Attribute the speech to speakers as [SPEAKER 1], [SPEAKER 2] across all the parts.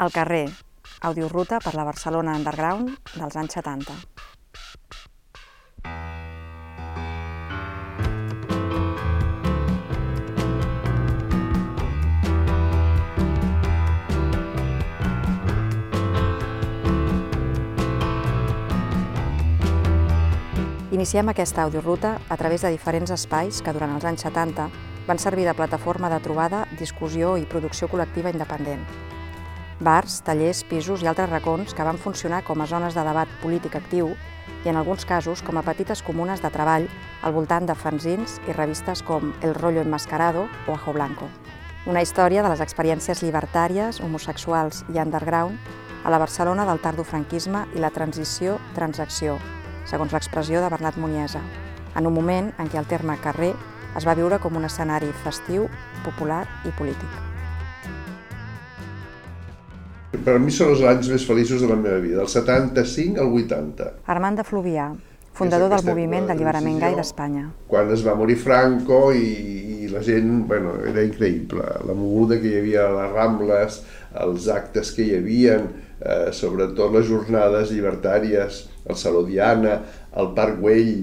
[SPEAKER 1] Al carrer, audioruta per la Barcelona Underground dels anys 70. Iniciem aquesta audioruta a través de diferents espais que durant els anys 70 van servir de plataforma de trobada, discussió i producció col·lectiva independent. Bars, tallers, pisos i altres racons que van funcionar com a zones de debat polític actiu i en alguns casos com a petites comunes de treball al voltant de fanzins i revistes com El Rollo Enmascarado o Ajo Blanco. Una història de les experiències llibertàries, homosexuals i underground a la Barcelona del tardofranquisme i la transició transacció, segons l'expressió de Bernat Muniesa, en un moment en què el terme carrer es va viure com un escenari festiu, popular i polític.
[SPEAKER 2] Per mi són els anys més feliços de la meva vida, del 75 al 80.
[SPEAKER 1] Armand de Fluvià, fundador del Moviment d'Alliberament Gai d'Espanya.
[SPEAKER 2] Quan es va morir Franco i, i la gent, bueno, era increïble, la moguda que hi havia a les Rambles, els actes que hi havia, eh, sobretot les jornades llibertàries, el Saló Diana, al Parc Güell,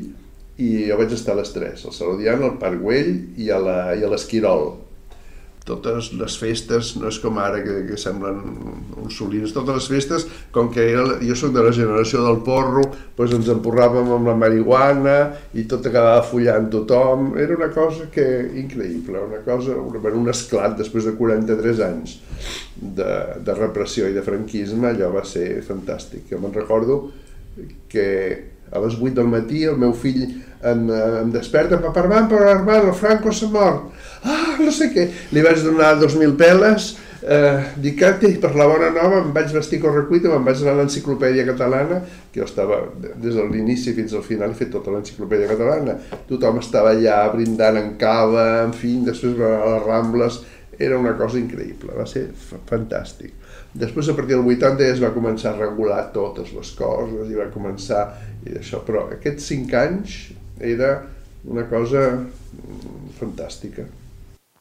[SPEAKER 2] i jo vaig estar a les tres, al Saló Diana, al Parc Güell i a l'Esquirol. Totes les festes, no és com ara que, que semblen uns solins, totes les festes, com que era, jo sóc de la generació del porro, doncs ens empurràvem amb la marihuana i tot acabava follant tothom, era una cosa que increïble, una cosa, un, un esclat després de 43 anys de, de repressió i de franquisme, allò va ser fantàstic. Jo me'n recordo que a les 8 del matí el meu fill em, em desperta, papà Armand, papà Armand, el Franco s'ha mort. Ah, no sé què. Li vaig donar 2.000 peles, eh, dic que per la bona nova em vaig vestir correcuita, me'n vaig anar a l'enciclopèdia catalana, que jo estava des de l'inici fins al final, he fet tota l'enciclopèdia catalana. Tothom estava allà brindant en cava, en fi, després a les Rambles, era una cosa increïble, va ser fantàstic. Després, a partir del 80, ja es va començar a regular totes les coses i va començar i això, però aquests cinc anys era una cosa mm, fantàstica.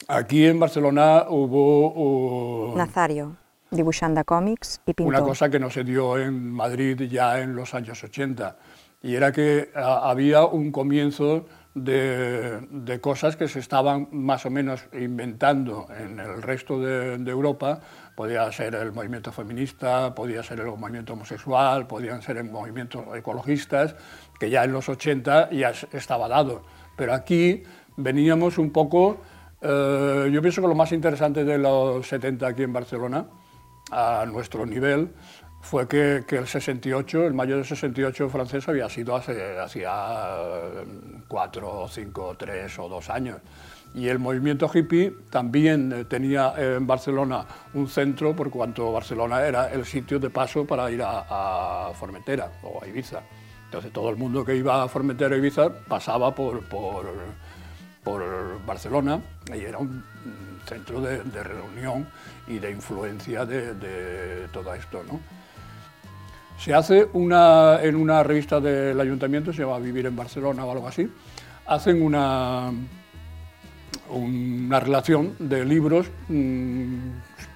[SPEAKER 3] Aquí en Barcelona hubo...
[SPEAKER 1] Uh, Nazario, dibujante de cómics y pintor.
[SPEAKER 3] Una cosa que no se dio en Madrid ya en los años 80, y era que había un comienzo de, de, cosas que se estaban más o menos inventando en el resto de, de Europa, podía ser el movimiento feminista, podía ser el movimiento homosexual, podían ser movimientos ecologistas, que ya en los 80 ya estaba dado. Pero aquí veníamos un poco, eh, yo pienso que lo más interesante de los 70 aquí en Barcelona, a nuestro nivel, fue que, que, el 68, el mayo del 68 francés había sido hace, hacía cuatro, cinco, tres o dos años. Y el movimiento hippie también eh, tenía en Barcelona un centro, por cuanto Barcelona era el sitio de paso para ir a, a Formentera o a Ibiza. Entonces todo el mundo que iba a Formentera o Ibiza pasaba por, por, por Barcelona y era un centro de, de reunión y de influencia de, de todo esto. ¿no? Se hace una, en una revista del ayuntamiento, se llama Vivir en Barcelona o algo así, hacen una, una relación de libros, mmm,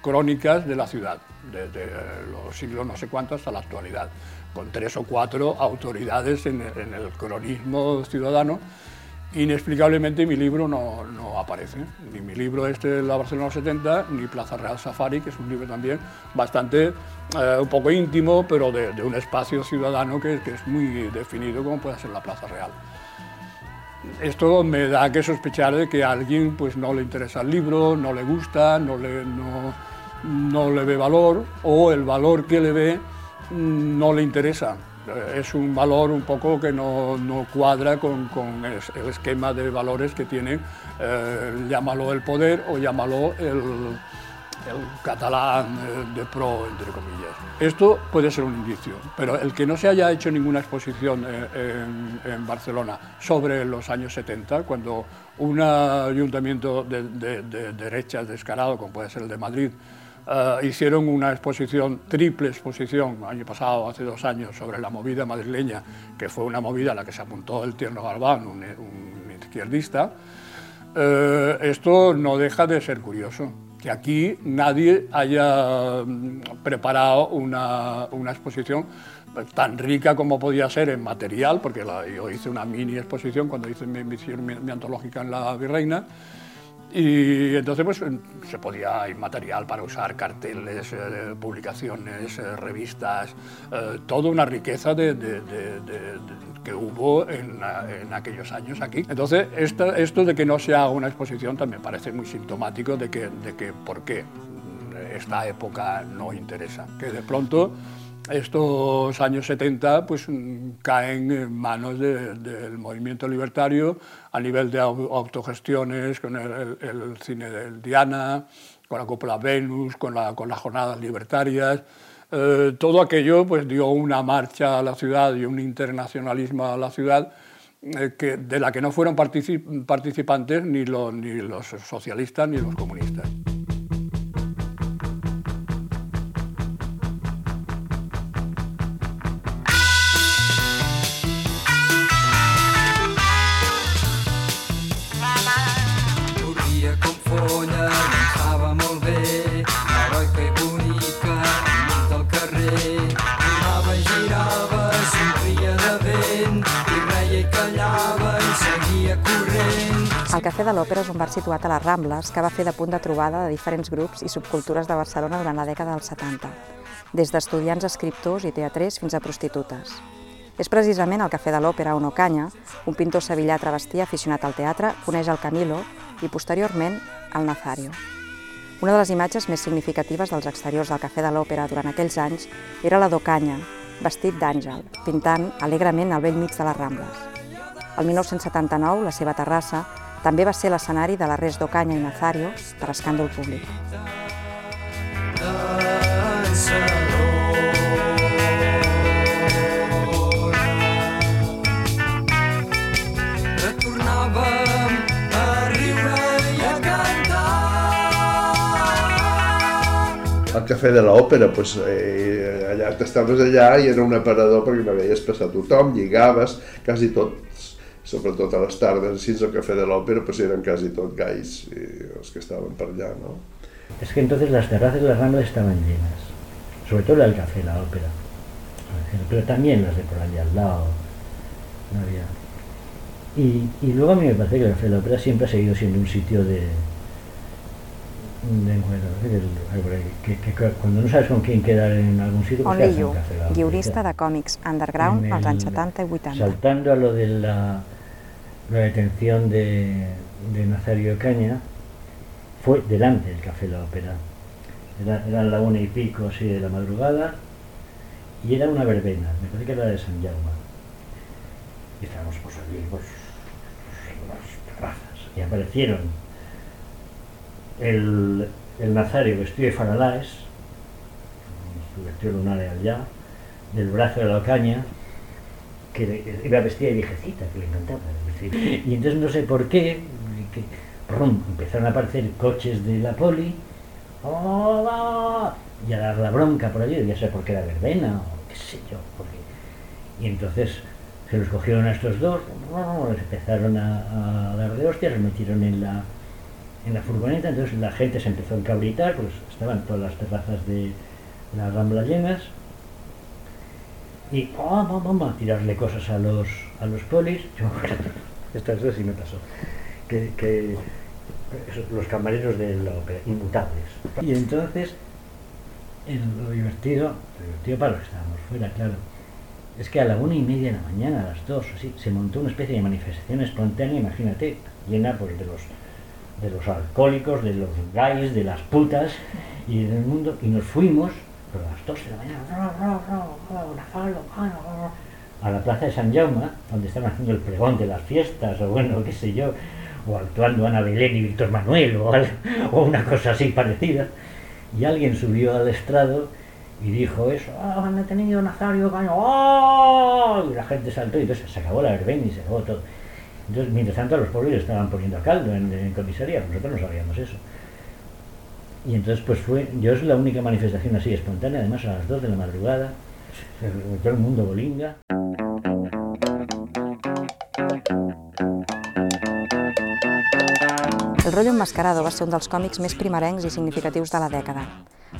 [SPEAKER 3] crónicas de la ciudad, desde los siglos no sé cuántos hasta la actualidad, con tres o cuatro autoridades en, el cronismo ciudadano. Inexplicablemente mi libro no, no, aparece, ni mi libro este la Barcelona 70, ni Plaza Real Safari, que es un libro también bastante, eh, un poco íntimo, pero de, de un espacio ciudadano que, que es muy definido como puede ser la Plaza Real. Esto me da que sospechar de que a alguien pues, no le interesa el libro, no le gusta, no le, no, no le ve valor o el valor que le ve no le interesa. Es un valor un poco que no, no cuadra con, con, el esquema de valores que tiene, eh, llámalo el poder o llámalo el, el catalán de pro, entre comillas. Esto puede ser un indicio, pero el que no se haya hecho ninguna exposición en, en Barcelona sobre los años 70, cuando un ayuntamiento de, de, de derechas descarado, como puede ser el de Madrid, Uh, hicieron una exposición, triple exposición, año pasado, hace dos años, sobre la movida madrileña, que fue una movida a la que se apuntó el Tierno Galván, un, un izquierdista. Uh, esto no deja de ser curioso. Que aquí nadie haya mm, preparado una, una exposición tan rica como podía ser en material, porque yo hice una mini exposición cuando hice mi, mi, antológica en la Virreina, y entonces pues se podía, hay material para usar, carteles, eh, publicaciones, eh, revistas, eh, toda una riqueza de, que hubo en, en, aquellos años aquí. Entonces esto, esto de que no se haga una exposición también parece muy sintomático de que, de que por qué esta época no interesa, que de pronto estos años 70 pues, caen en manos del movimiento libertario a nivel de autogestiones, con el, cine del Diana, con la Copla Venus, con, la, con las jornadas libertarias. Eh, todo aquello pues, dio una marcha a la ciudad y un internacionalismo a la ciudad eh, de la que no fueron participantes ni los socialistas ni los comunistas.
[SPEAKER 1] El Cafè de l'Òpera és un bar situat a les Rambles que va fer de punt de trobada de diferents grups i subcultures de Barcelona durant la dècada dels 70, des d'estudiants, escriptors i teatrers fins a prostitutes. És precisament el Cafè de l'Òpera on Ocanya, un pintor sevillà travestí aficionat al teatre, coneix el Camilo i, posteriorment, el Nazario. Una de les imatges més significatives dels exteriors del Cafè de l'Òpera durant aquells anys era la d'Ocanya, vestit d'àngel, pintant alegrement al vell mig de les Rambles. El 1979, la seva terrassa també va ser l'escenari de l'arrest d'Ocanya i Nazario per escàndol públic.
[SPEAKER 2] al cafè de l'òpera, pues, eh, allà t'estaves allà i era un aparador perquè no veies passar tothom, lligaves, quasi tot sobretot a les tardes, així al Café de l'Òpera, pues eren quasi tot gais i els que estaven per allà, ¿no?
[SPEAKER 4] Es que entonces las terrazas de la Rambla estaban llenas, sobre todo la del Café, la Ópera, pero también las de por allá al lado, no había... Y, y luego a mí me parece que el Café de la Ópera siempre ha seguido siendo un sitio de, de bueno, que, que, que, cuando no sabes con quién quedar en algún sitio, pues
[SPEAKER 1] Only You, guionista de còmics underground als anys 70 y 80.
[SPEAKER 4] Saltando a lo de la la detención de, Nazario Caña fue delante del Café La Ópera. Era, eran la una y pico así de la madrugada y era una verbena, me parece que era de San Jaume. Y estábamos pues allí, pues, las terrazas, y aparecieron el, el Nazario vestido de faralaes, su vestido lunar allá, del brazo de la caña, que iba vestida de viejecita, que le encantaba. Y entonces no sé por qué, empezaron a aparecer coches de la poli, y a dar la bronca por allí, ya sé por qué era verbena, o qué sé yo. Y entonces se los cogieron a estos dos, les empezaron a, dar de hostias, los metieron en la, en la furgoneta, entonces la gente se empezó a encabritar, pues estaban todas las terrazas de la Rambla llenas, y vamos a tirarle cosas a los, a los polis. Yo estas dos sí me pasó. Que, los camareros de la ópera, inmutables. Y entonces, lo divertido, lo divertido para los que estábamos fuera, claro, es que a la una y media de la mañana, a las dos, así, se montó una especie de manifestación espontánea, imagínate, llena pues, de los de los alcohólicos, de los gays, de las putas y del mundo, y nos fuimos pero a las 2 de la mañana, a la plaza de San Jaume, donde estaban haciendo el pregón de las fiestas, o bueno, qué sé yo, o actuando Ana Belén y Víctor Manuel, o, una cosa así parecida, y alguien subió al estrado y dijo eso, ah, han detenido Nazario Caño, ¡oh! y la gente saltó y entonces se acabó la verbena y se acabó todo. Entonces, mientras tanto, los pobres estaban poniendo a caldo en, en comisaría, nosotros no sabíamos eso. Y entonces pues fue, yo es la única manifestación así espontánea, además a las 2 de la madrugada, todo el mundo bolinga.
[SPEAKER 1] El rotllo enmascarado va ser un dels còmics més primerencs i significatius de la dècada.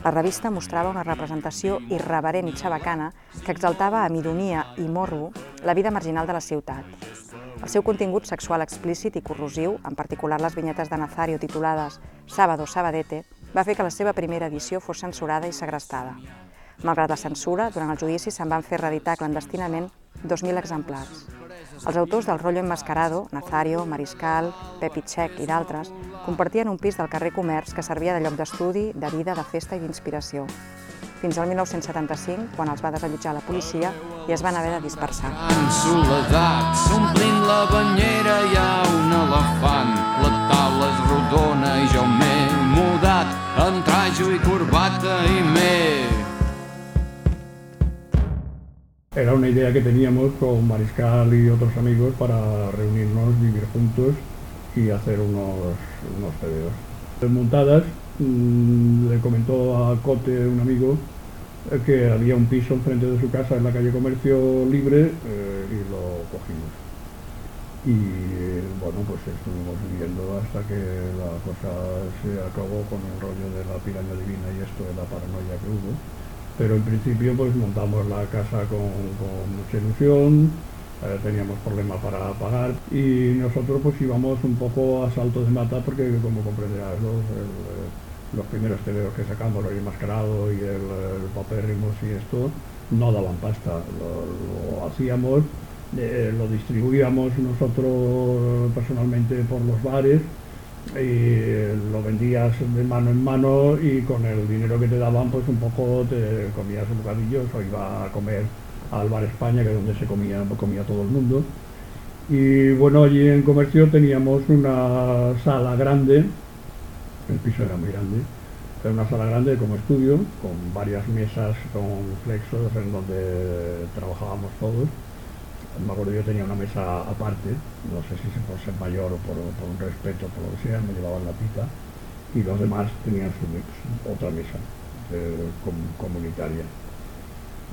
[SPEAKER 1] La revista mostrava una representació irreverent i xabacana que exaltava amb ironia i morro la vida marginal de la ciutat. El seu contingut sexual explícit i corrosiu, en particular les vinyetes de Nazario titulades Sábado Sabadete, va fer que la seva primera edició fos censurada i segrestada. Malgrat la censura, durant el judici se'n van fer reeditar clandestinament 2.000 exemplars. Els autors del rotllo enmascarado, Nazario, Mariscal, Pepi Txec i d'altres, compartien un pis del carrer Comerç que servia de lloc d'estudi, de vida, de festa i d'inspiració. Fins al 1975, quan els va desallotjar la policia i es van haver de dispersar.
[SPEAKER 5] En soledat, s'omplint la banyera hi ha un elefant. La taula és rodona i jo m'he mudat en trajo i corbata i m'he
[SPEAKER 6] Era una idea que teníamos con Mariscal y otros amigos para reunirnos, vivir juntos y hacer unos, unos tebeos. Montadas, mmm, le comentó a Cote, un amigo, que había un piso enfrente de su casa en la calle Comercio Libre eh, y lo cogimos. Y bueno, pues estuvimos viviendo hasta que la cosa se acabó con el rollo de la piraña divina y esto de la paranoia que hubo pero en principio pues montamos la casa con, mucha ilusión, eh, teníamos problemas para pagar y nosotros pues íbamos un poco a salto de mata porque como comprenderás los, los primeros tebeos que sacamos, el enmascarado y el, el papérrimos y esto, no daban pasta, lo, lo hacíamos, eh, lo distribuíamos nosotros personalmente por los bares y lo vendías de mano en mano y con el dinero que te daban pues un poco te comías un bocadillo o iba a comer al bar España que es donde se comía, comía todo el mundo. Y bueno allí en comercio teníamos una sala grande el piso era muy grande era una sala grande como estudio con varias mesas con flexos en donde trabajábamos todos me acuerdo yo tenía una mesa aparte, no sé si por ser mayor o por, por un respeto, por lo que sea, me llevaban la pita y los demás tenían su otra mesa eh, com, comunitaria.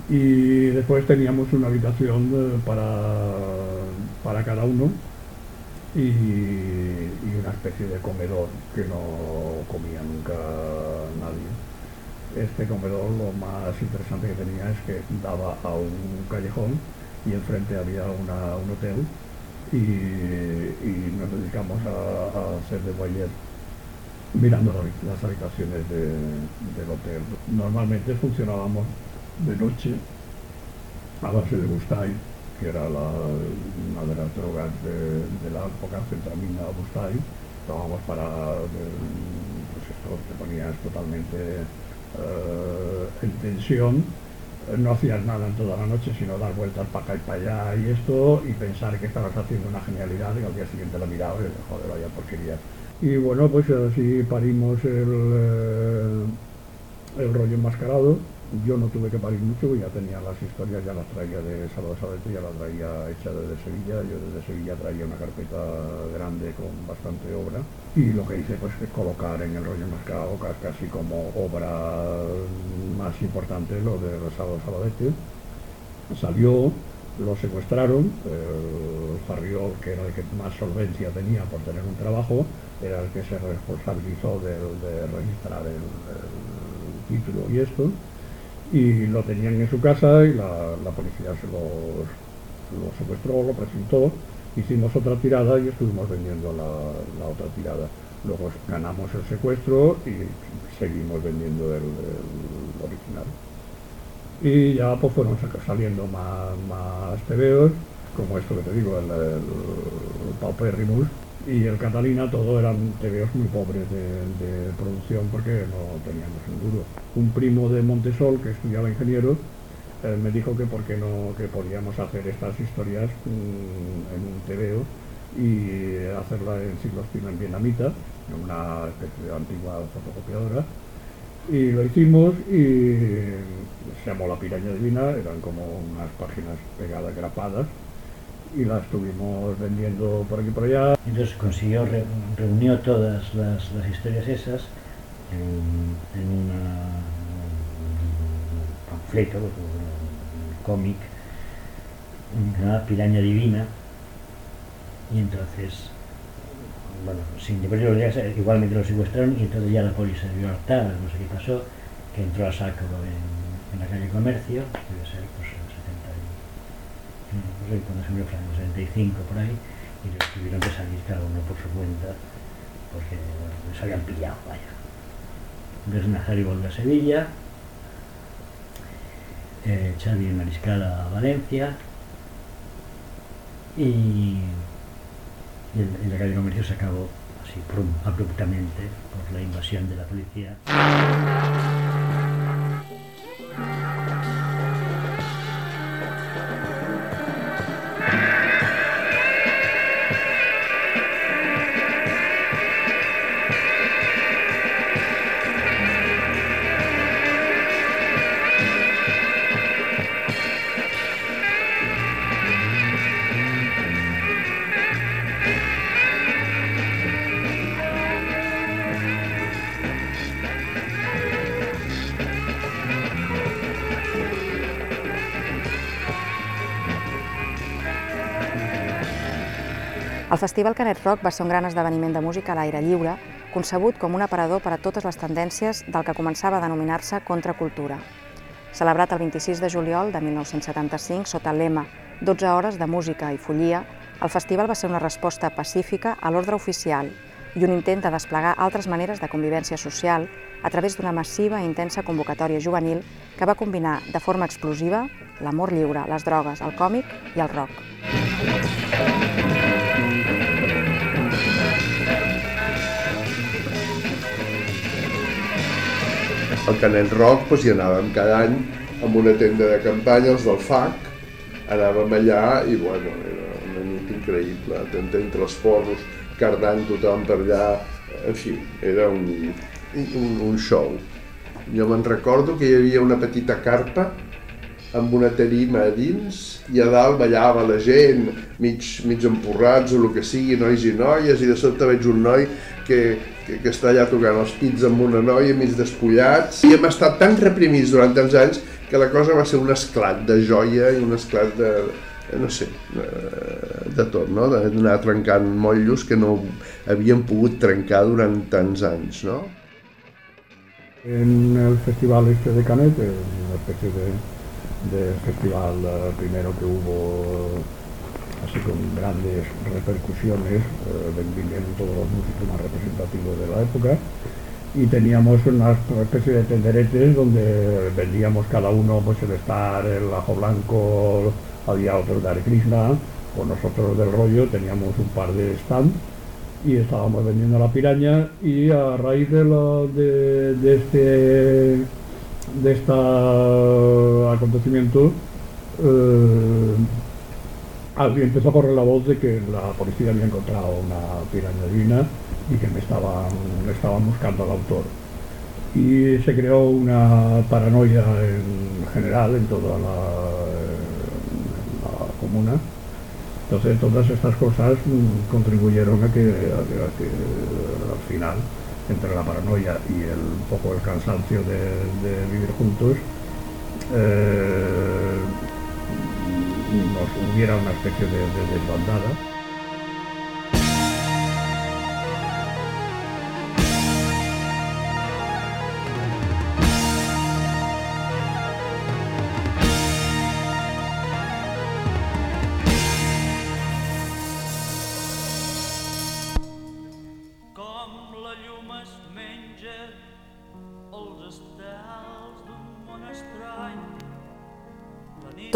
[SPEAKER 6] Y después teníamos una habitación eh, para, para cada uno y, y, una especie de comedor que no comía nunca nadie. Este comedor lo más interesante que tenía es que daba a un callejón y enfrente había una, un hotel y, nos dedicamos a, hacer de boyer mirando las habitaciones de, del hotel. Normalmente funcionábamos de noche a base de Gustay, que era la, una de las drogas de, la época, centramina Gustay. Estábamos para, pues esto te ponías totalmente uh, en tensión no hacías nada en toda la noche, sino dar vueltas para acá y para allá y esto, y pensar que estabas haciendo una genialidad y al día siguiente lo miraba y joder, vaya porquería. Y bueno, pues así parimos el, eh, el rollo enmascarado. Yo no tuve que parir mucho, ya tenía las historias, ya las traía de Salvador Sabete, ya las traía hecha desde Sevilla. Yo desde Sevilla traía una carpeta grande con bastante obra. Y lo que hice pues es colocar en el rollo enmascarado casi como obra más importante lo de Salvador Sabadete. Salió, lo secuestraron, el Farriol, que era el que más solvencia tenía por tener un trabajo, era el que se responsabilizó de, registrar el título y esto y lo tenían en su casa y la, la policía se lo, lo, secuestró, lo presentó, hicimos otra tirada y estuvimos vendiendo la, la, otra tirada. Luego ganamos el secuestro y seguimos vendiendo el, original. Y ya pues fueron saliendo más, más tebeos, como esto que te digo, el, el, el Paupérrimus, y el Catalina todo eran tebeos muy pobres de, producción porque no teníamos un duro. Un primo de Montesol que estudiaba ingeniero eh, me dijo que por qué no que podíamos hacer estas historias mm, en un tebeo y hacerla en siglo en vietnamita, en una especie de antigua fotocopiadora. Y lo hicimos y se llamó La Piraña Divina, eran como unas páginas pegadas, grapadas, y la estuvimos vendiendo por aquí por allá.
[SPEAKER 4] Entonces consiguió, re, reunió todas las, historias esas en, un panfleto, un cómic, una piraña divina, y entonces bueno, sin divertirse, igualmente lo secuestraron y entonces ya la policía se dio hartar, no sé qué pasó, que entró a saco en, la calle Comercio, debe ser pues en 70 y, cuándo se murió Franco, 75 por ahí, y los tuvieron que salir cada uno por su cuenta, porque bueno, les habían pillado, vaya. Entonces Nazario volvió a Sevilla, eh, Xavi Mariscal a Valencia y, y el calle comercio se acabó así prum, abruptamente por la invasión de la policía.
[SPEAKER 1] Festival Canet Rock va ser un gran esdeveniment de música a l'aire lliure, concebut com un aparador per a totes les tendències del que començava a denominar-se contracultura. Celebrat el 26 de juliol de 1975 sota el lema 12 hores de música i follia, el festival va ser una resposta pacífica a l'ordre oficial i un intent de desplegar altres maneres de convivència social a través d'una massiva i intensa convocatòria juvenil que va combinar de forma explosiva l'amor lliure, les drogues, el còmic i el rock.
[SPEAKER 2] Al Canet Rock doncs, hi anàvem cada any amb una tenda de campanya, els del FAC, anàvem allà i bueno, era una nit increïble, entre entre els porros, cardant tothom per allà, en fi, era un, un, un show. Jo me'n recordo que hi havia una petita carpa amb una tarima a dins i a dalt ballava la gent, mig, mig empurrats o el que sigui, nois i noies, i de sobte veig un noi que, que, que està allà tocant els pits amb una noia mig despullats. I hem estat tan reprimits durant tants anys que la cosa va ser un esclat de joia i un esclat de, no sé, de tot, no? d'anar trencant motllos que no havien pogut trencar durant tants anys. No?
[SPEAKER 6] En el festival este de Canet, una especie de, de festival eh, primero que hubo así con grandes repercusiones, eh, todos los músicos más representativos de la época. Y teníamos una especie de tenderetes donde vendíamos cada uno pues el estar, el ajo blanco, había otros de Krishna, o nosotros del rollo teníamos un par de stands y estábamos vendiendo la piraña y a raíz de, de, de este de este acontecimiento eh, empezó a correr la voz de que la policía había encontrado una piraña divina y que me estaban, estaban buscando al autor. Y se creó una paranoia en general en toda la, comuna. Entonces todas estas cosas contribuyeron a que al final entre la paranoia y el, un poco el cansancio de, vivir juntos, eh, nos hubiera una especie de desbandada.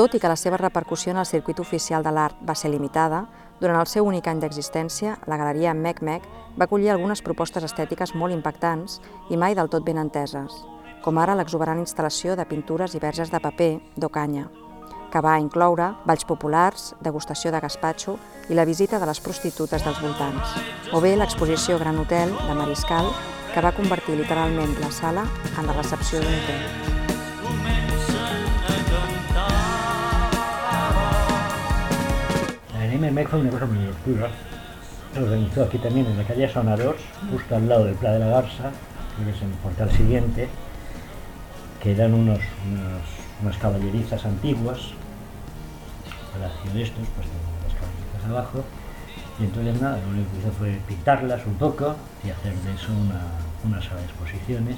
[SPEAKER 1] Tot i que la seva repercussió en el circuit oficial de l'art va ser limitada, durant el seu únic any d'existència, la galeria Mec Mec va acollir algunes propostes estètiques molt impactants i mai del tot ben enteses, com ara l'exuberant instal·lació de pintures i verges de paper d'Ocanya, que va incloure balls populars, degustació de gaspatxo i la visita de les prostitutes dels voltants, o bé l'exposició Gran Hotel de Mariscal, que va convertir literalment la sala en la recepció d'un hotel.
[SPEAKER 4] La NMMEC fue una cosa muy oscura. Se organizó aquí también en la calle Sonadors, justo al lado del Pla de la Garza, que es el portal siguiente, que eran unos, unas caballerizas antiguas, palacio de estos, pues tenían las caballerizas abajo, Y entonces nada, lo único que hizo fue pintarlas un poco y hacer de eso una, una sala de exposiciones.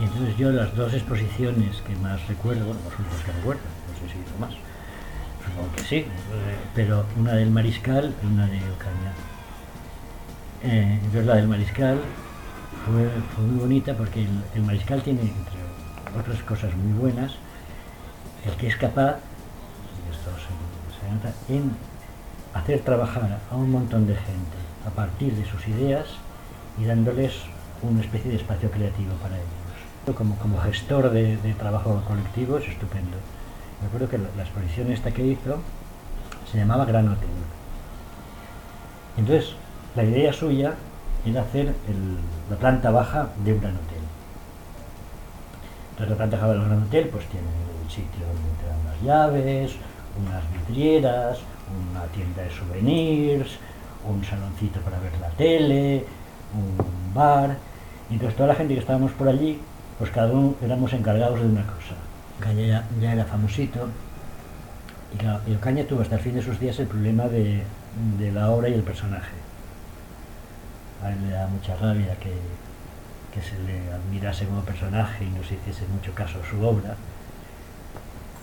[SPEAKER 4] Y entonces yo las dos exposiciones que más recuerdo, bueno, las únicas que recuerdo, no sé si hizo más, supongo que sí, pero una del Mariscal y una de Ocaña. Eh, la del Mariscal fue, muy bonita porque el, Mariscal tiene, entre otras cosas muy buenas, el que es capaz, y esto se, nota, en hacer trabajar a un montón de gente a partir de sus ideas y dándoles una especie de espacio creativo para ellos. Como, como gestor de trabajo colectivo es estupendo. Me acuerdo que la, exposición esta que hizo se llamaba Gran Hotel. Entonces, la idea suya era hacer la planta baja de un gran hotel. Entonces, la planta baja del gran hotel pues tiene el sitio donde te dan las llaves, unas vidrieras, una tienda de souvenirs, un saloncito para ver la tele, un bar. Entonces toda la gente que estábamos por allí, pues cada uno éramos encargados de una cosa. Caña ya, ya era famosito, y claro, y Ocaña tuvo hasta el fin de sus días el problema de, la obra y el personaje. A él le da mucha rabia que, se le admirase como personaje y no se hiciese mucho caso a su obra.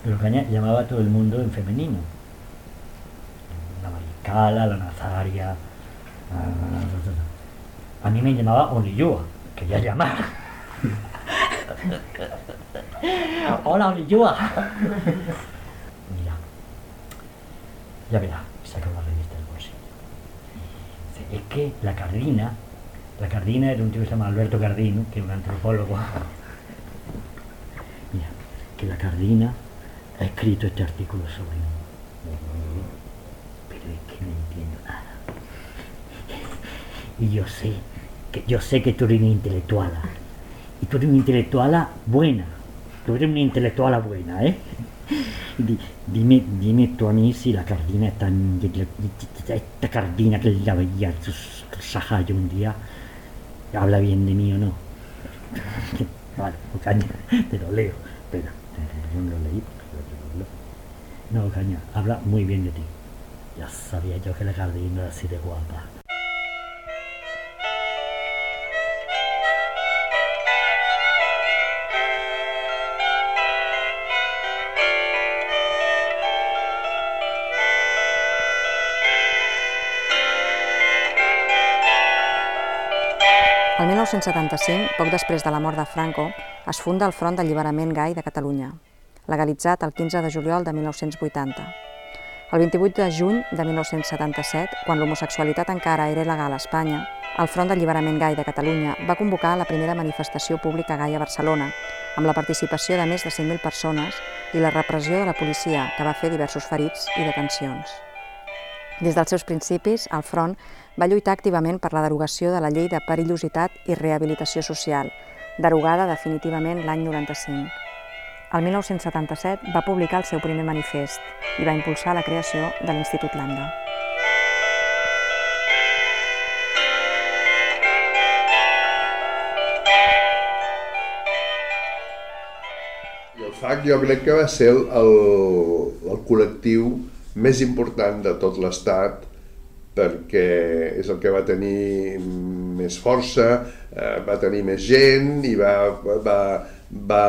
[SPEAKER 4] Pero Ocaña llamaba a todo el mundo en femenino. La Maricala, la Nazaria. A, mí me llamaba Oniyua, que ya llamar. Hola Oniyua. Mira, ya verá, saca una revista del bolsillo. Es que la Cardina, la Cardina era un tío que se llama Alberto Cardino, que es un antropólogo. Mira, que la Cardina ha escrito este artículo sobre mí. Pero es que no entiendo nada. Y yo sé, que yo sé que tú eres una intelectuala. Y tú eres una intelectuala buena. Tú eres una intelectuala buena, ¿eh? Di- dime, dime tú a mí si la cardina está en- esta cardina que la veía Sahayo un día habla bien de mí o no. Vale, caña, te lo leo. Espera, yo no lo leí porque lo No, caña, habla muy bien de ti. Ya sabía yo que la cardina era así de guapa.
[SPEAKER 1] 1975, poc després de la mort de Franco, es funda el Front d'Alliberament Gai de Catalunya, legalitzat el 15 de juliol de 1980. El 28 de juny de 1977, quan l'homosexualitat encara era il·legal a Espanya, el Front d'Alliberament Gai de Catalunya va convocar la primera manifestació pública gai a Barcelona, amb la participació de més de 5.000 persones i la repressió de la policia, que va fer diversos ferits i detencions. Des dels seus principis, el Front va lluitar activament per la derogació de la llei de perillositat i rehabilitació social, derogada definitivament l'any 95. El 1977 va publicar el seu primer manifest i va impulsar la creació de l'Institut Lambda.
[SPEAKER 2] I el FAC jo crec que va ser el, el, el col·lectiu més important de tot l'Estat perquè és el que va tenir més força, eh, va tenir més gent i va, va, va,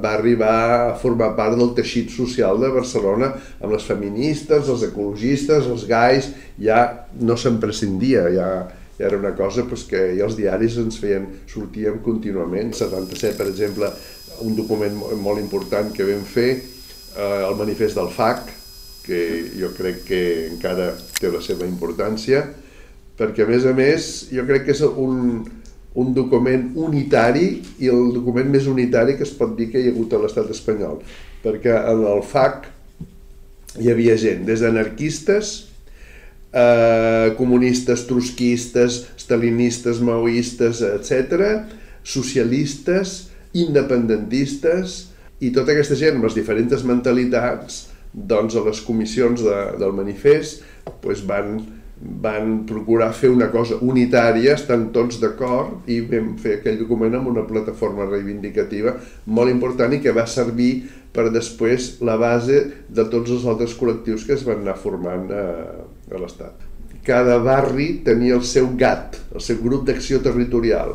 [SPEAKER 2] va arribar a formar part del teixit social de Barcelona amb les feministes, els ecologistes, els gais, ja no se'n prescindia, ja, ja era una cosa pues, que i els diaris ens feien, sortíem contínuament. 77, per exemple, un document mo- molt important que vam fer, eh, el manifest del FAC, que jo crec que encara té la seva importància, perquè a més a més jo crec que és un, un document unitari i el document més unitari que es pot dir que hi ha hagut a l'estat espanyol, perquè en el FAC hi havia gent, des d'anarquistes, eh, comunistes, trotskistes, stalinistes, maoistes, etc., socialistes, independentistes, i tota aquesta gent amb les diferents mentalitats, doncs a les comissions de, del manifest doncs van, van procurar fer una cosa unitària, estan tots d'acord i vam fer aquell document amb una plataforma reivindicativa molt important i que va servir per després la base de tots els altres col·lectius que es van anar formant a, a l'Estat. cada barri tenia el seu GAT, el seu grup d'acció territorial.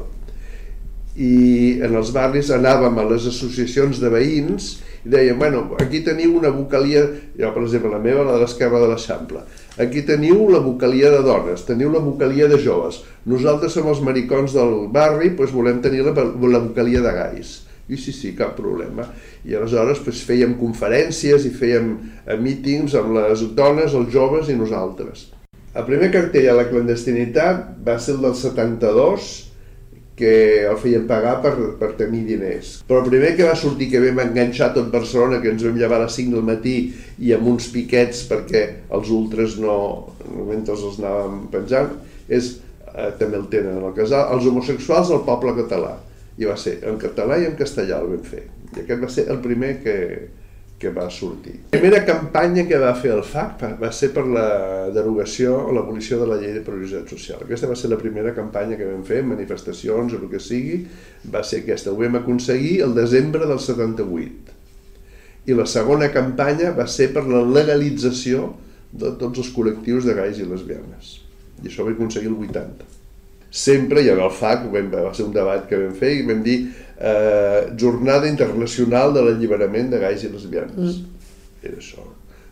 [SPEAKER 2] I en els barris anàvem a les associacions de veïns i dèiem, bueno, aquí teniu una vocalia, jo per exemple la meva, la de l'esquerra de l'Eixample, aquí teniu la vocalia de dones, teniu la vocalia de joves, nosaltres som els maricons del barri, doncs volem tenir la, la vocalia de gais. I sí, sí, cap problema. I aleshores doncs, fèiem conferències i fèiem eh, mítings amb les dones, els joves i nosaltres. El primer cartell a la clandestinitat va ser el del 72, que el feien pagar per, per tenir diners. Però el primer que va sortir, que vam enganxar tot Barcelona, que ens vam llevar a les 5 del matí i amb uns piquets perquè els ultres no, mentre els anàvem penjant, és, eh, també el tenen al casal, els homosexuals del poble català. I va ser en català i en castellà el vam fer. I aquest va ser el primer que, que va sortir. La primera campanya que va fer el FAC va ser per la derogació o l'abolició de la llei de prioritat social. Aquesta va ser la primera campanya que vam fer, manifestacions o el que sigui, va ser aquesta. Ho vam aconseguir el desembre del 78. I la segona campanya va ser per la legalització de tots els col·lectius de gais i lesbianes. I això ho vam aconseguir el 80 sempre, i en el FAC va ser un debat que vam fer i vam dir eh, Jornada Internacional de l'Alliberament de Gais i Lesbianes. Mm. Era això.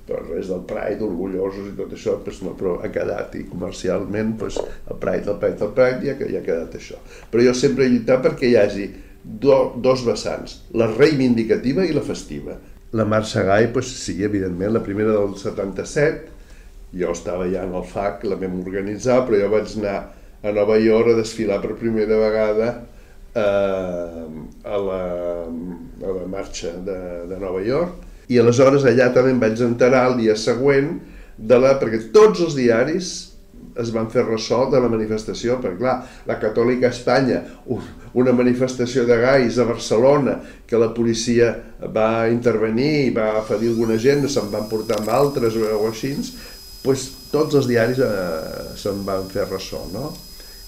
[SPEAKER 2] Però res del Pride, orgullosos i tot això, pues no, però ha quedat, i comercialment pues, el Pride, el Pride, el Pride, ja, ja ha quedat això. Però jo sempre he lluitat perquè hi hagi do, dos vessants, la reivindicativa i la festiva. La marxa gai, pues, sí, evidentment, la primera del 77, jo estava ja en el FAC, la vam organitzar, però jo vaig anar a Nova York a desfilar per primera vegada eh, a, la, a la marxa de, de Nova York i aleshores allà també em vaig enterar el dia següent de la, perquè tots els diaris es van fer ressò de la manifestació, perquè clar, la Catòlica Espanya, una manifestació de gais a Barcelona, que la policia va intervenir i va ferir alguna gent, se'n van portar amb altres o així, doncs tots els diaris eh, se'n van fer ressò, no?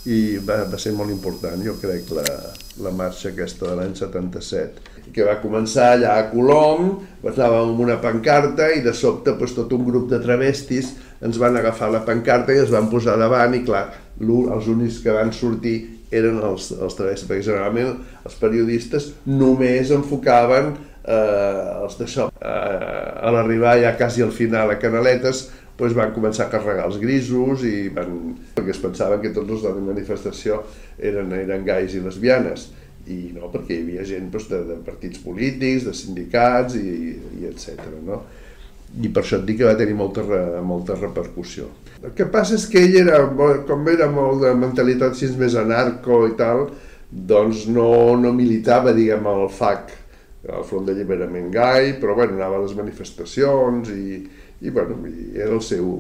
[SPEAKER 2] I va, va ser molt important, jo crec, la, la marxa aquesta de l'any 77, que va començar allà a Colom, anàvem amb una pancarta i de sobte doncs, tot un grup de travestis ens van agafar la pancarta i es van posar davant i clar, els únics que van sortir eren els, els travestis, perquè generalment els periodistes només enfocaven eh, els d'això. Eh, a l'arribar ja quasi al final a Canaletes doncs van començar a carregar els grisos i van... perquè es pensaven que tots els de la manifestació eren, eren gais i lesbianes i no, perquè hi havia gent doncs, de, de partits polítics, de sindicats i, i etc. No? I per això et dic que va tenir molta, molta repercussió. El que passa és que ell era, com era molt de mentalitat així més anarco i tal, doncs no, no militava, diguem, al FAC, al Front d'Alliberament Gai, però bueno, anava a les manifestacions i, i, bueno, era el seu,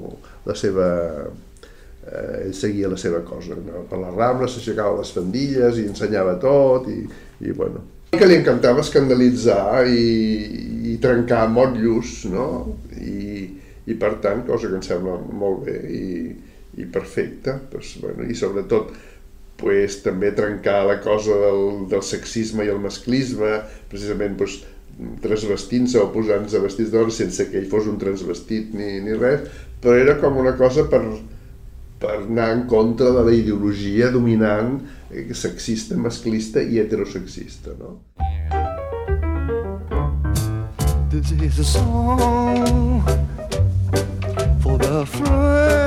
[SPEAKER 2] la seva, eh, ell seguia la seva cosa. No? Per la Rambla s'aixecava les fandilles i ensenyava tot i, i bueno. Que li encantava escandalitzar i, i trencar motllos, no? I, i per tant, cosa que em sembla molt bé i, i perfecta, pues, bueno, i sobretot pues, també trencar la cosa del, del sexisme i el masclisme, precisament pues, transvestint-se o posant-se vestits d'hora sense que ell fos un transvestit ni, ni res, però era com una cosa per, per anar en contra de la ideologia dominant eh, sexista, masclista i heterosexista. No? This is a song for the
[SPEAKER 3] friends.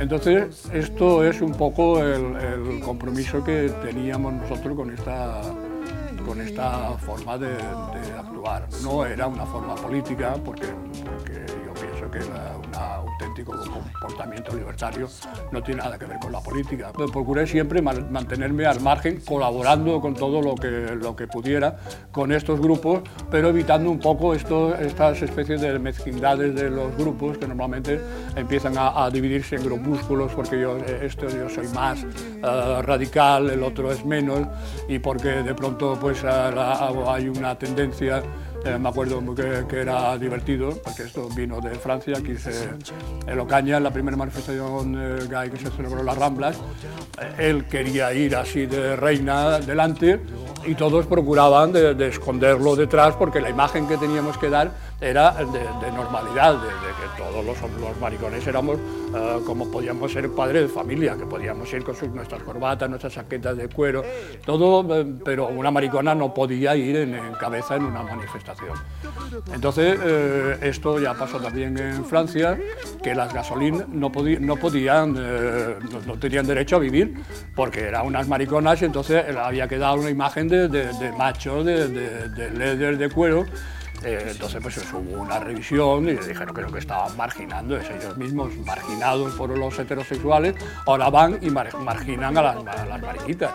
[SPEAKER 3] Entonces, esto es un poco el, el compromiso que teníamos nosotros con esta con esta forma de, de, actuar. No era una forma política, porque, porque que la, un auténtico comportamiento libertario no tiene nada que ver con la política. Procuré siempre mantenerme al margen, colaborando con todo lo que, lo que pudiera con estos grupos, pero evitando un poco esto, estas especies de mezquindades de los grupos que normalmente empiezan a, a dividirse en grupúsculos, porque yo, esto, yo soy más uh, radical, el otro es menos, y porque de pronto pues, uh, hay una tendencia eh, me acuerdo que, era divertido, porque esto vino de Francia, aquí se, en Ocaña, la primera manifestación eh, gay que se celebró en las Ramblas, eh, él quería ir así de reina delante y todos procuraban de, de esconderlo detrás porque la imagen que teníamos que dar era de, normalidad, de, que todos los, maricones éramos eh, como podíamos ser padres de familia, que podíamos ir con nuestras corbatas, nuestras chaquetas de cuero, todo, eh, pero una maricona no podía ir en cabeza en una manifestación. Entonces, eh, esto ya pasó también en Francia, que las gasolín no, podí- no podían, eh, no, tenían derecho a vivir, porque eran unas mariconas y entonces había que dar una imagen de, de, de macho, de, de, de leather, de cuero. Eh, entonces, pues hubo una revisión y dijeron que lo que estaban marginando es ellos mismos, marginados por los heterosexuales, ahora van y mar- marginan a las, a las mariquitas.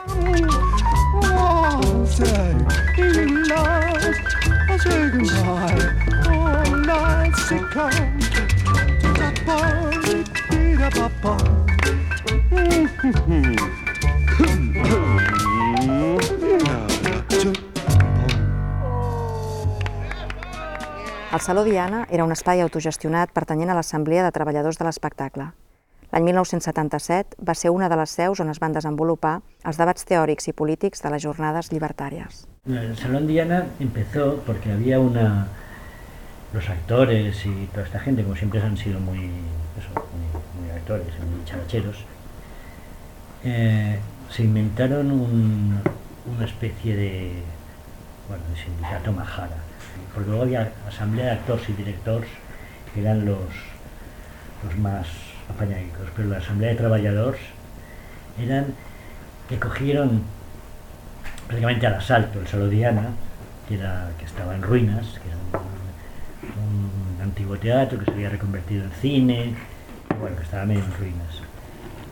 [SPEAKER 1] El Saló Diana era un espai autogestionat pertanyent a l'Assemblea de Treballadors de l'Espectacle. L'any 1977 va ser una de les seus on es van desenvolupar els debats teòrics i polítics de les jornades llibertàries.
[SPEAKER 4] El Salón Diana empezó porque había una... Los actores y toda esta gente, como siempre han sido muy, eso, muy, muy actores, muy characheros, eh, se inventaron un- una especie de, bueno, de sindicato majara. Porque luego había asamblea de actores y directores, que eran los, los más apañadicos, pero la asamblea de trabajadores eran que cogieron prácticamente al asalto el Saló Diana, que, era, que estaba en ruinas, que era un, un antiguo teatro que se había reconvertido en cine, bueno, que estaba medio en ruinas.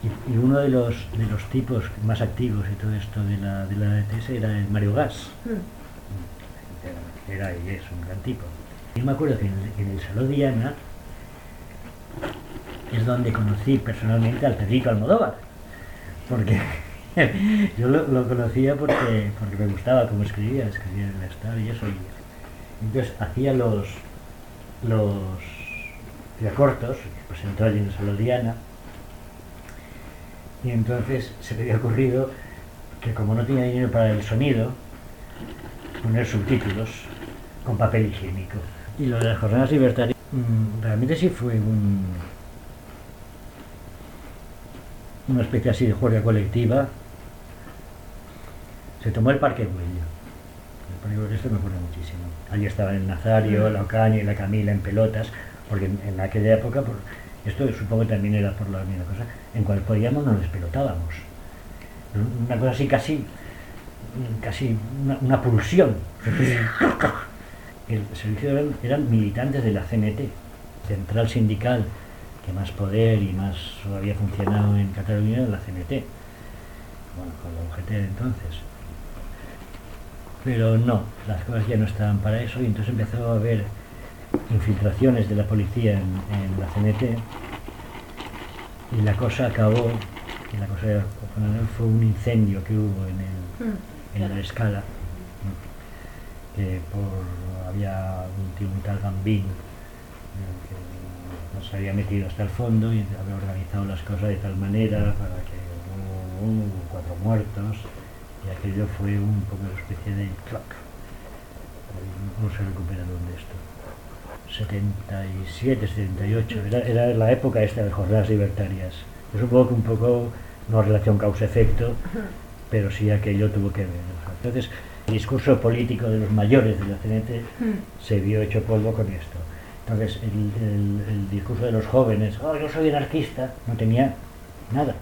[SPEAKER 4] Y, y uno de los, de los tipos más activos y todo esto de la, de la ETS era el Mario Gas. Era, era y es un gran tipo. Yo me acuerdo que en, en el Salón Diana es donde conocí personalmente al Pedrito Almodóvar. Porque yo lo, conocía porque, porque me gustaba cómo escribía, escribía en el Estado y eso. Y entonces hacía los, los cortos, presentó allí en el Salón Diana. Y entonces se le había ocurrido que como no tenía dinero para el sonido, poner subtítulos con papel higiénico. Y lo de las jornadas libertarias, mm, realmente sí fue un, una especie así de juerga colectiva. Se tomó el Parque Güello. Esto me acuerdo muchísimo. Allí estaban el Nazario, la Ocaña y la Camila en pelotas, porque en, en aquella época, por, esto supongo que también era por la misma cosa, en cual podíamos nos despelotábamos. Una cosa así casi, casi una, una pulsión. El servicio eran, eran militantes de la CNT, Central Sindical, que más poder y más había funcionado en Cataluña era la CNT, bueno, con la UGT de entonces. Pero no, las cosas ya no estaban para eso y entonces empezó a haber infiltraciones de la policía en, en la CNT y la cosa acabó, y la cosa fue un incendio que hubo en, el, en la escala, ¿no? que por, había un un tal Gambín eh, que nos había metido hasta el fondo y había organizado las cosas de tal manera para que hubo, cuatro muertos y aquello fue un poco una especie de clock. No se recuperaron de esto. 77, 78, era, era la época esta de jornadas libertarias. Yo supongo que un poco, no relación causa-efecto, pero sí aquello tuvo que ver. Entonces, el discurso político de los mayores de la CNT se vio hecho polvo con esto. Entonces, el, el- el discurso de los jóvenes, oh, yo soy anarquista, no tenía nada.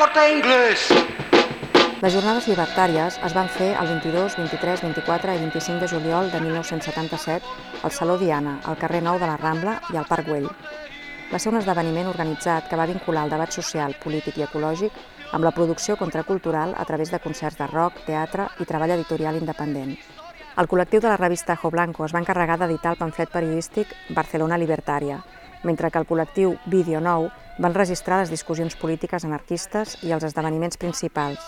[SPEAKER 7] Corte inglés.
[SPEAKER 1] Les jornades llibertàries es van fer el 22, 23, 24 i 25 de juliol de 1977 al Saló Diana, al carrer Nou de la Rambla i al Parc Güell. va ser un esdeveniment organitzat que va vincular el debat social, polític i ecològic amb la producció contracultural a través de concerts de rock, teatre i treball editorial independent. El col·lectiu de la revista Jo Blanco es va encarregar d'editar el pamflet periodístic Barcelona Libertària, mentre que el col·lectiu Vídeo Nou va enregistrar les discussions polítiques anarquistes i els esdeveniments principals,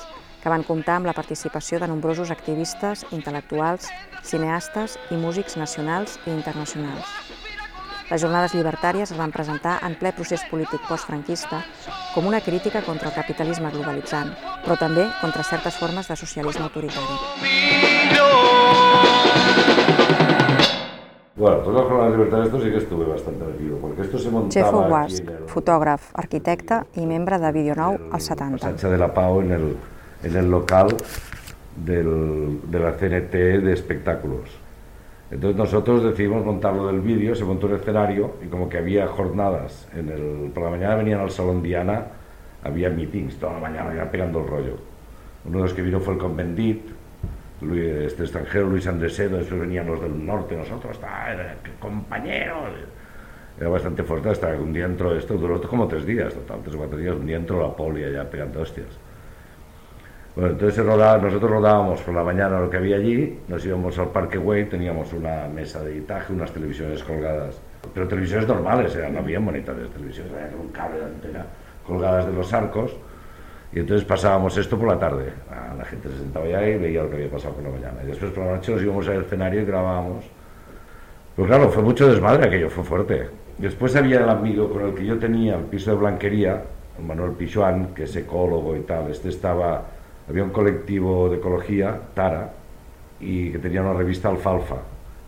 [SPEAKER 1] que van comptar amb la participació de nombrosos activistes, intel·lectuals, cineastes i músics nacionals i internacionals. Les jornades llibertàries es van presentar en ple procés polític postfranquista com una crítica contra el capitalisme globalitzant, però també contra certes formes de socialisme autoritari.
[SPEAKER 8] Bueno, todas las jornadas libertarias esto sí que estuve bastante metido, porque esto se montaba
[SPEAKER 1] Guasc,
[SPEAKER 8] en el,
[SPEAKER 1] fotògraf, arquitecte i membre de Videonou als 70.
[SPEAKER 8] Sánchez de la Pau en el, en el local del, de la CNT de espectáculos. Entonces nosotros decidimos montarlo del vídeo, se montó un escenario y como que había jornadas, en el, por la mañana venían al Salón Diana, había meetings toda la mañana ya pegando el rollo. Uno de los que vino fue el Convendit, Luis, este extranjero Luis Andresedo, después venían los del norte, nosotros, está, era- compañeros. Era bastante fuerte hasta que un día entró esto, duró como tres días, total, tres o cuatro días, un día entró la poli allá pegando hostias. Bueno, entonces rodaba- nosotros rodábamos por la mañana lo que había allí, nos íbamos al Parque Güell, teníamos una mesa de editaje, unas televisiones colgadas, pero televisiones normales, eran, no había monitores, televisiones, había un cable de antena colgadas de los arcos, y entonces pasábamos esto por la tarde. Ah, La gente se sentaba allá y veía lo que había pasado por la mañana. Y después por la noche nos íbamos al escenario y grabábamos. Pero claro, fue mucho desmadre aquello, fue fuerte. Después había el amigo con el que yo tenía el piso de blanquería, Manuel Pichuán, que es ecólogo y tal. Este estaba, había un colectivo de ecología, Tara, y que tenía una revista Alfalfa,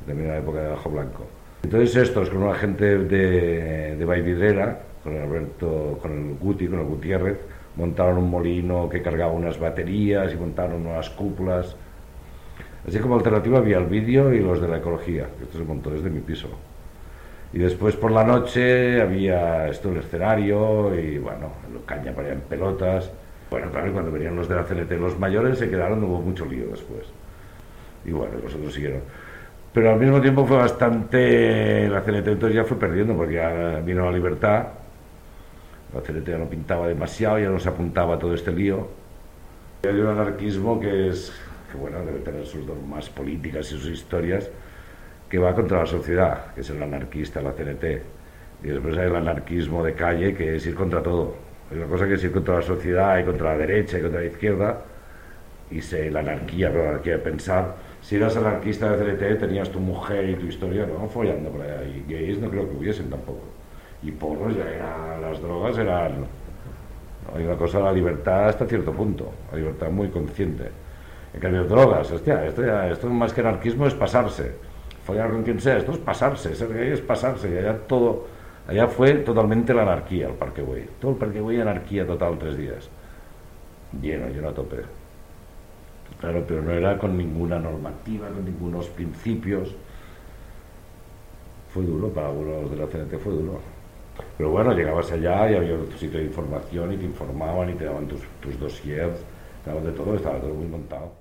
[SPEAKER 8] también en la época de Bajo Blanco. Entonces estos, con una gente de, de Vallvidrera, con Alberto, con el Guti, con el Gutiérrez, montaron un molino que cargaba unas baterías y montaron unas cúpulas. Así como alternativa había el vídeo y los de la ecología, que esto se montó desde mi piso. Y después por la noche había esto, el escenario y bueno, caña para en pelotas. Bueno, claro, cuando venían los de la CNT, los mayores se quedaron, hubo mucho lío después. Y bueno, los otros siguieron. Pero al mismo tiempo fue bastante. La CNT entonces ya fue perdiendo, porque ya vino la libertad. La CNT ya no pintaba demasiado, ya no se apuntaba todo este lío. Hay un anarquismo que es. que bueno, debe tener sus normas políticas y sus historias, que va contra la sociedad, que es el anarquista, la CNT. Y después hay el anarquismo de calle, que es ir contra todo. Hay una cosa que es ir contra la sociedad, y contra la derecha, y contra la izquierda, y se, la anarquía, pero la anarquía de pensar. Si eras anarquista de CNT, tenías tu mujer y tu historia, ¿no? Follando por ahí. Gays no creo que hubiesen tampoco. Y porros ya eran, las drogas eran... Hay una cosa, la libertad hasta cierto punto, la libertad muy consciente. En cambio, drogas, hostia, esto, ya, esto más que anarquismo es pasarse. Follar con quien sea, esto es pasarse, ser gay es pasarse. Y allá todo, allá fue totalmente la anarquía, el Parque Güell. Todo el Parque Güell, anarquía total, tres días. Lleno, lleno a tope. Claro, pero no era con ninguna normativa, con ningunos principios. Fue duro, para algunos de la CNT fue duro. Pero bueno, llegabas allá y había otro sitio de información y te informaban y te daban tus, tus dossiers, te daban de todo, estaba todo muy montado.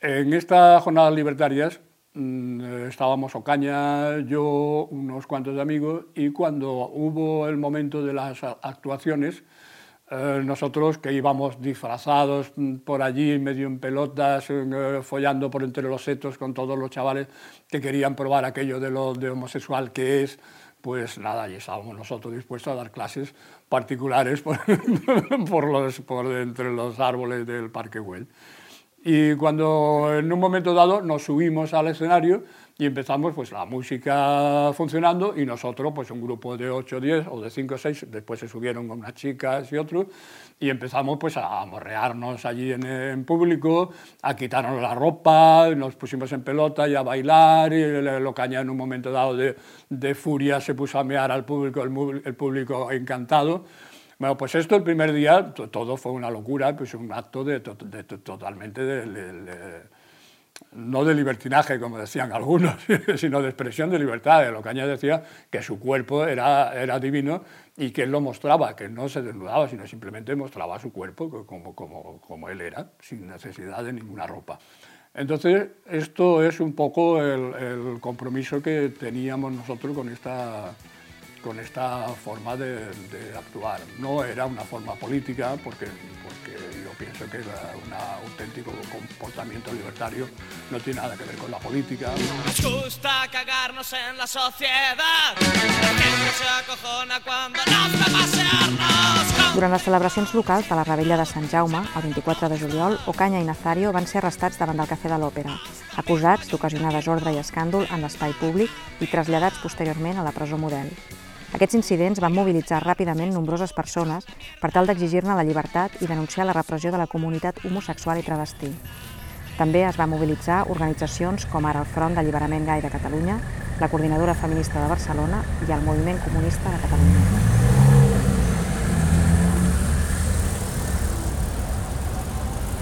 [SPEAKER 3] En estas jornadas libertarias mm, eh, estábamos Ocaña, yo, unos cuantos amigos, y cuando hubo el momento de las actuaciones, eh, nosotros que íbamos disfrazados mm, por allí, medio en pelotas, eh, follando por entre los setos con todos los chavales que querían probar aquello de lo de homosexual que es, pues nada, y estábamos nosotros dispuestos a dar clases particulares por, entre los árboles del Parque Güell. Y cuando en un momento dado nos subimos al escenario y empezamos pues la música funcionando y nosotros pues un grupo de 8 o 10 o de 5 o 6, después se subieron con unas chicas y otros y empezamos pues a morrearnos allí en, en público, a quitarnos la ropa, nos pusimos en pelota y a bailar y el Ocaña en un momento dado de, de furia se puso a mear al público, el, el público encantado. Bueno, pues esto el primer día to- todo fue una locura, pues un acto de, de- totalmente de, de- de- no de libertinaje, como decían algunos, sino de expresión de libertad. El Ocaña decía que su cuerpo era, era divino y que él lo mostraba, que no se desnudaba, sino simplemente mostraba su cuerpo co- como, como, como él era, sin necesidad de ninguna ropa. Entonces, esto es un poco el compromiso que teníamos nosotros con esta, con esta forma de, de actuar. No era una forma política, porque, porque yo pienso que era un auténtico comportamiento libertario no tiene nada que ver con la política.
[SPEAKER 9] Nos gusta cagarnos en la sociedad. La se acojona cuando nos ve pasearnos. con
[SPEAKER 1] Durant les celebracions locals de la Rebella de Sant Jaume, el 24 de juliol, Ocaña i Nazario van ser arrestats davant del Cafè de l'Òpera, acusats d'ocasionar desordre i escàndol en l'espai públic i traslladats posteriorment a la presó model. Aquests incidents van mobilitzar ràpidament nombroses persones per tal d'exigir-ne la llibertat i denunciar la repressió de la comunitat homosexual i travestí. També es va mobilitzar organitzacions com ara el Front d'Alliberament Gai de Catalunya, la Coordinadora Feminista de Barcelona i el Moviment Comunista de Catalunya.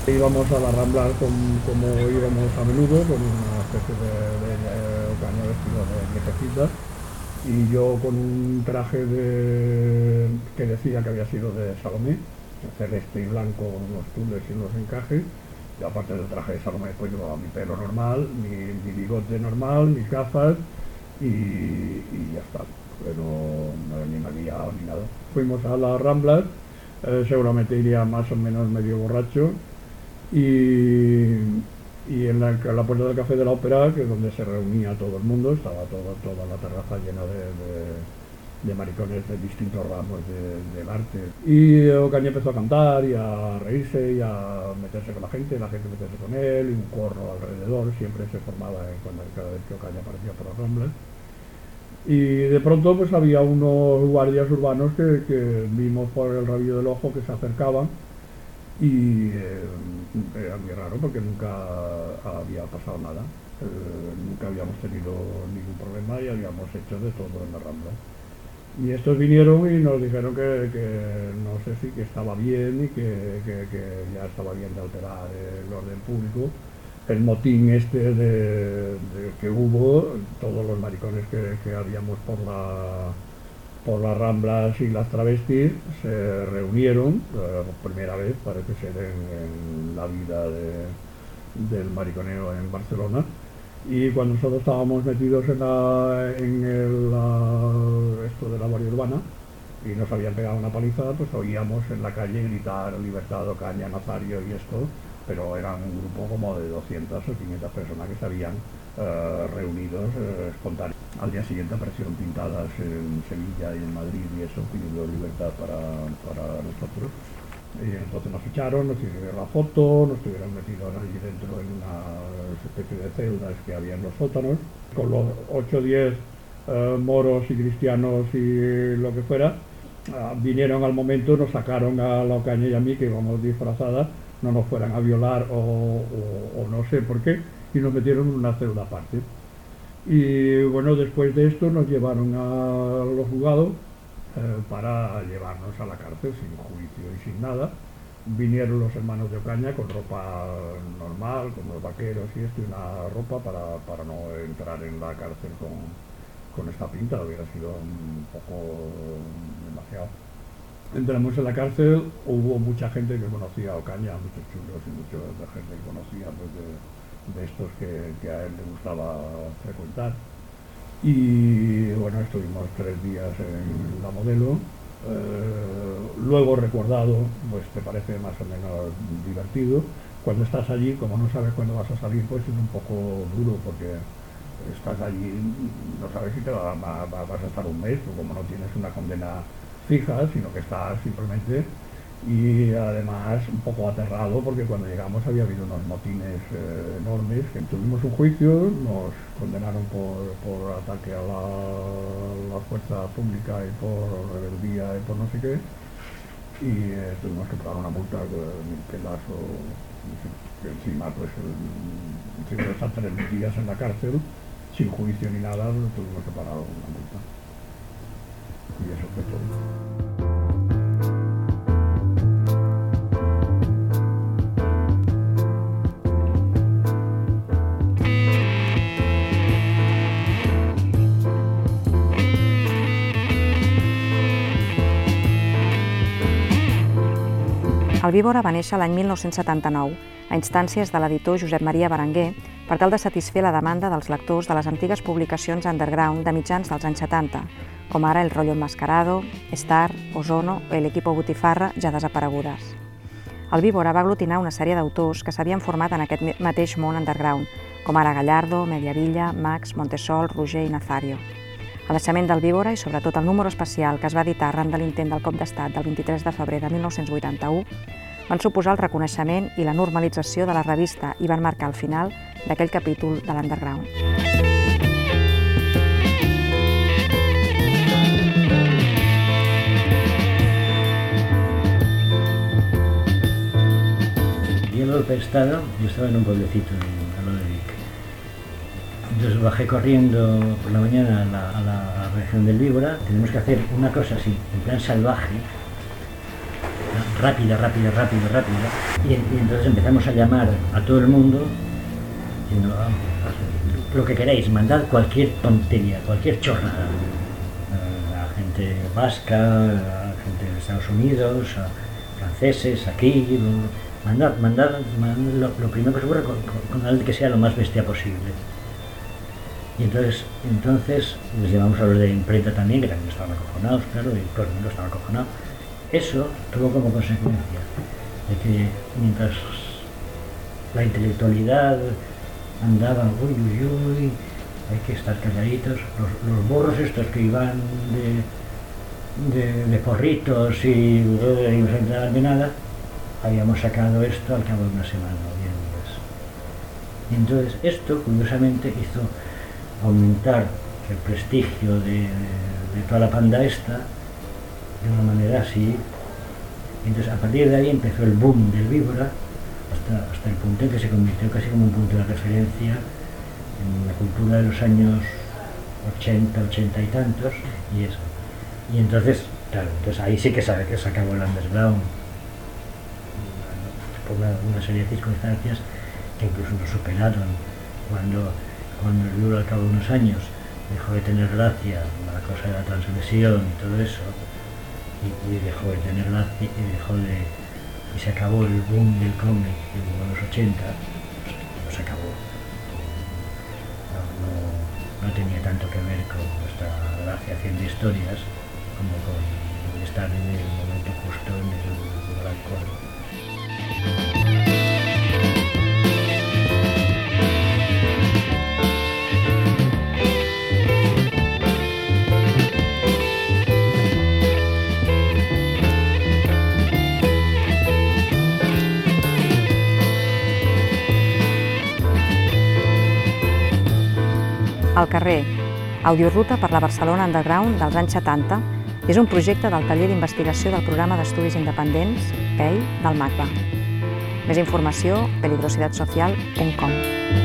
[SPEAKER 6] Íbamos a la Rambla com- como íbamos a menudo, con una especie de, de, de ocaña vestido de viejecita, y yo con un traje de, que decía que había sido de Salomé, celeste y blanco, con unos tules y unos encajes, y aparte del traje de Salomé, pues llevaba mi pelo normal, mi, bigote normal, mis gafas, y, y ya está. Pero no ni maquillado ni nada. Fuimos a las Ramblas, eh, seguramente iría más o menos medio borracho, y, y en la, puerta del Café de la Ópera, que es donde se reunía todo el mundo, estaba todo, toda la terraza llena de, de- maricones de distintos ramos de- del arte. Y Ocaña empezó a cantar y a reírse y a meterse con la gente, la gente meterse con él, y un corro alrededor, siempre se formaba cuando, cada vez que Ocaña aparecía por las ramblas. Y de pronto pues había unos guardias urbanos que, que vimos por el rabillo del ojo que se acercaban y eh, era muy raro porque nunca había pasado nada, Eh, nunca habíamos tenido ningún problema y habíamos hecho de todo en la Rambla. Y estos vinieron y nos dijeron que, que no sé si que estaba bien y que, que- que ya estaba bien de alterar el orden público. El motín este de, que hubo, todos los maricones que habíamos por la, por las ramblas y las travestis se reunieron eh, por primera vez, parece ser en, la vida de- del mariconeo en Barcelona. Y cuando nosotros estábamos metidos en, el, esto de la Guardia Urbana y nos habían pegado una paliza, pues oíamos en la calle gritar Libertad, Ocaña, Nazario y esto, pero eran un grupo como de 200 o 500 personas que se habían eh, reunidos eh, espontáneamente. Al día siguiente aparecieron pintadas en Sevilla y en Madrid y eso, pidiendo libertad para, para nosotros. Y entonces nos ficharon, nos hicieron la foto, nos tuvieron metidos allí dentro en una especie de celdas que había en los sótanos, con los 8 o 10 eh, moros y cristianos y lo que fuera. ah, vinieron al momento, nos sacaron a la Ocaña y a mí, que íbamos disfrazadas, no nos fueran a violar o, no sé por qué, y nos metieron en una celda aparte. Y bueno, después de esto nos llevaron a los juzgados eh, para llevarnos a la cárcel sin juicio y sin nada. Vinieron los hermanos de Ocaña con ropa normal, con los vaqueros y esto, y una ropa para, para no entrar en la cárcel con, con esta pinta, hubiera sido un poco demasiado. Entramos en la cárcel, hubo mucha gente que conocía a Ocaña, muchos chulos y mucha gente que conocía pues, de, estos que, a él le gustaba frecuentar. Y bueno, estuvimos tres días en la modelo. Eh, luego recordado, pues te parece más o menos divertido. Cuando estás allí, como no sabes cuándo vas a salir, pues es un poco duro porque estás allí, no sabes si te va- va- vas a estar un mes, o como no tienes una condena fija, sino que estás simplemente y además un poco aterrado porque cuando llegamos había habido unos motines eh, enormes, tuvimos un juicio, nos condenaron por, por ataque a la, la fuerza pública y por rebeldía y por no sé qué, y eh, tuvimos que pagar una multa de mil pelas o encima pues que estar tres días en la cárcel sin juicio ni nada, tuvimos que pagar una multa. Y eso.
[SPEAKER 1] El Víbora va néixer l'any 1979, a instàncies de l'editor Josep Maria Berenguer, per tal de satisfer la demanda dels lectors de les antigues publicacions underground de mitjans dels anys 70, com ara El rollo enmascarado, Star, Ozono o El equipo Botifarra, ja desaparegudes. El Víbora va aglutinar una sèrie d'autors que s'havien format en aquest mateix món underground, com ara Gallardo, Mediavilla, Max, Montesol, Roger i Nazario. El naixement del Víbora i sobretot el número especial que es va editar arran de l'intent del cop d'estat del 23 de febrer de 1981 van suposar el reconeixement i la normalització de la revista i van marcar el final d'aquell capítol de l'underground.
[SPEAKER 4] De Estado, yo estaba en un pueblecito en a lo de Vic. Entonces bajé corriendo por la mañana a la- a la región del Víbora. Tenemos que hacer una cosa así, en plan salvaje, rápida, rápida, rápida, rápida. Y, en- y entonces empezamos a llamar a todo el mundo, diciendo, "Ah, haz lo que queráis, mandad cualquier tontería, cualquier chorrada. A gente vasca, a gente de Estados Unidos, a franceses, aquí, mandad, mandad, lo, primero que se ocurra con, con, con alguien que sea lo más bestia posible. Y entonces, entonces les llevamos a los de imprenta también, que también estaban acojonados, claro, y todo el mundo estaba acojonado. Eso tuvo como consecuencia de que mientras la intelectualidad andaba, uy, uy, uy, hay que estar calladitos, los, burros estos que iban de, de, porritos y, eh, y no se enteraban de nada, habíamos sacado esto al cabo de una semana o días. Y entonces esto, curiosamente, hizo aumentar el prestigio de, de toda la panda esta de una manera así. Entonces a partir de ahí empezó el boom del víbora hasta, hasta el punto en que se convirtió casi como un punto de referencia en la cultura de los años 80, 80 y tantos y eso. Y entonces, claro, entonces ahí sí que se, que se acabó el underground por una, una serie de circunstancias que incluso nos superaron cuando, cuando el libro al cabo de unos años dejó de tener gracia la cosa de la transgresión y todo eso y, y dejó de tener gracia y dejó de y se acabó el boom del cómic de los 80 pues se acabó. No, no- tenía tanto que ver con nuestra gracia haciendo historias como con estar en el momento justo en el gran
[SPEAKER 1] Al carrer, Audioruta per la Barcelona Underground dels anys 70 és un projecte del taller d'investigació del programa d'estudis independents, PEI, del MACBA. Més informació, peligrosidadsocial.com.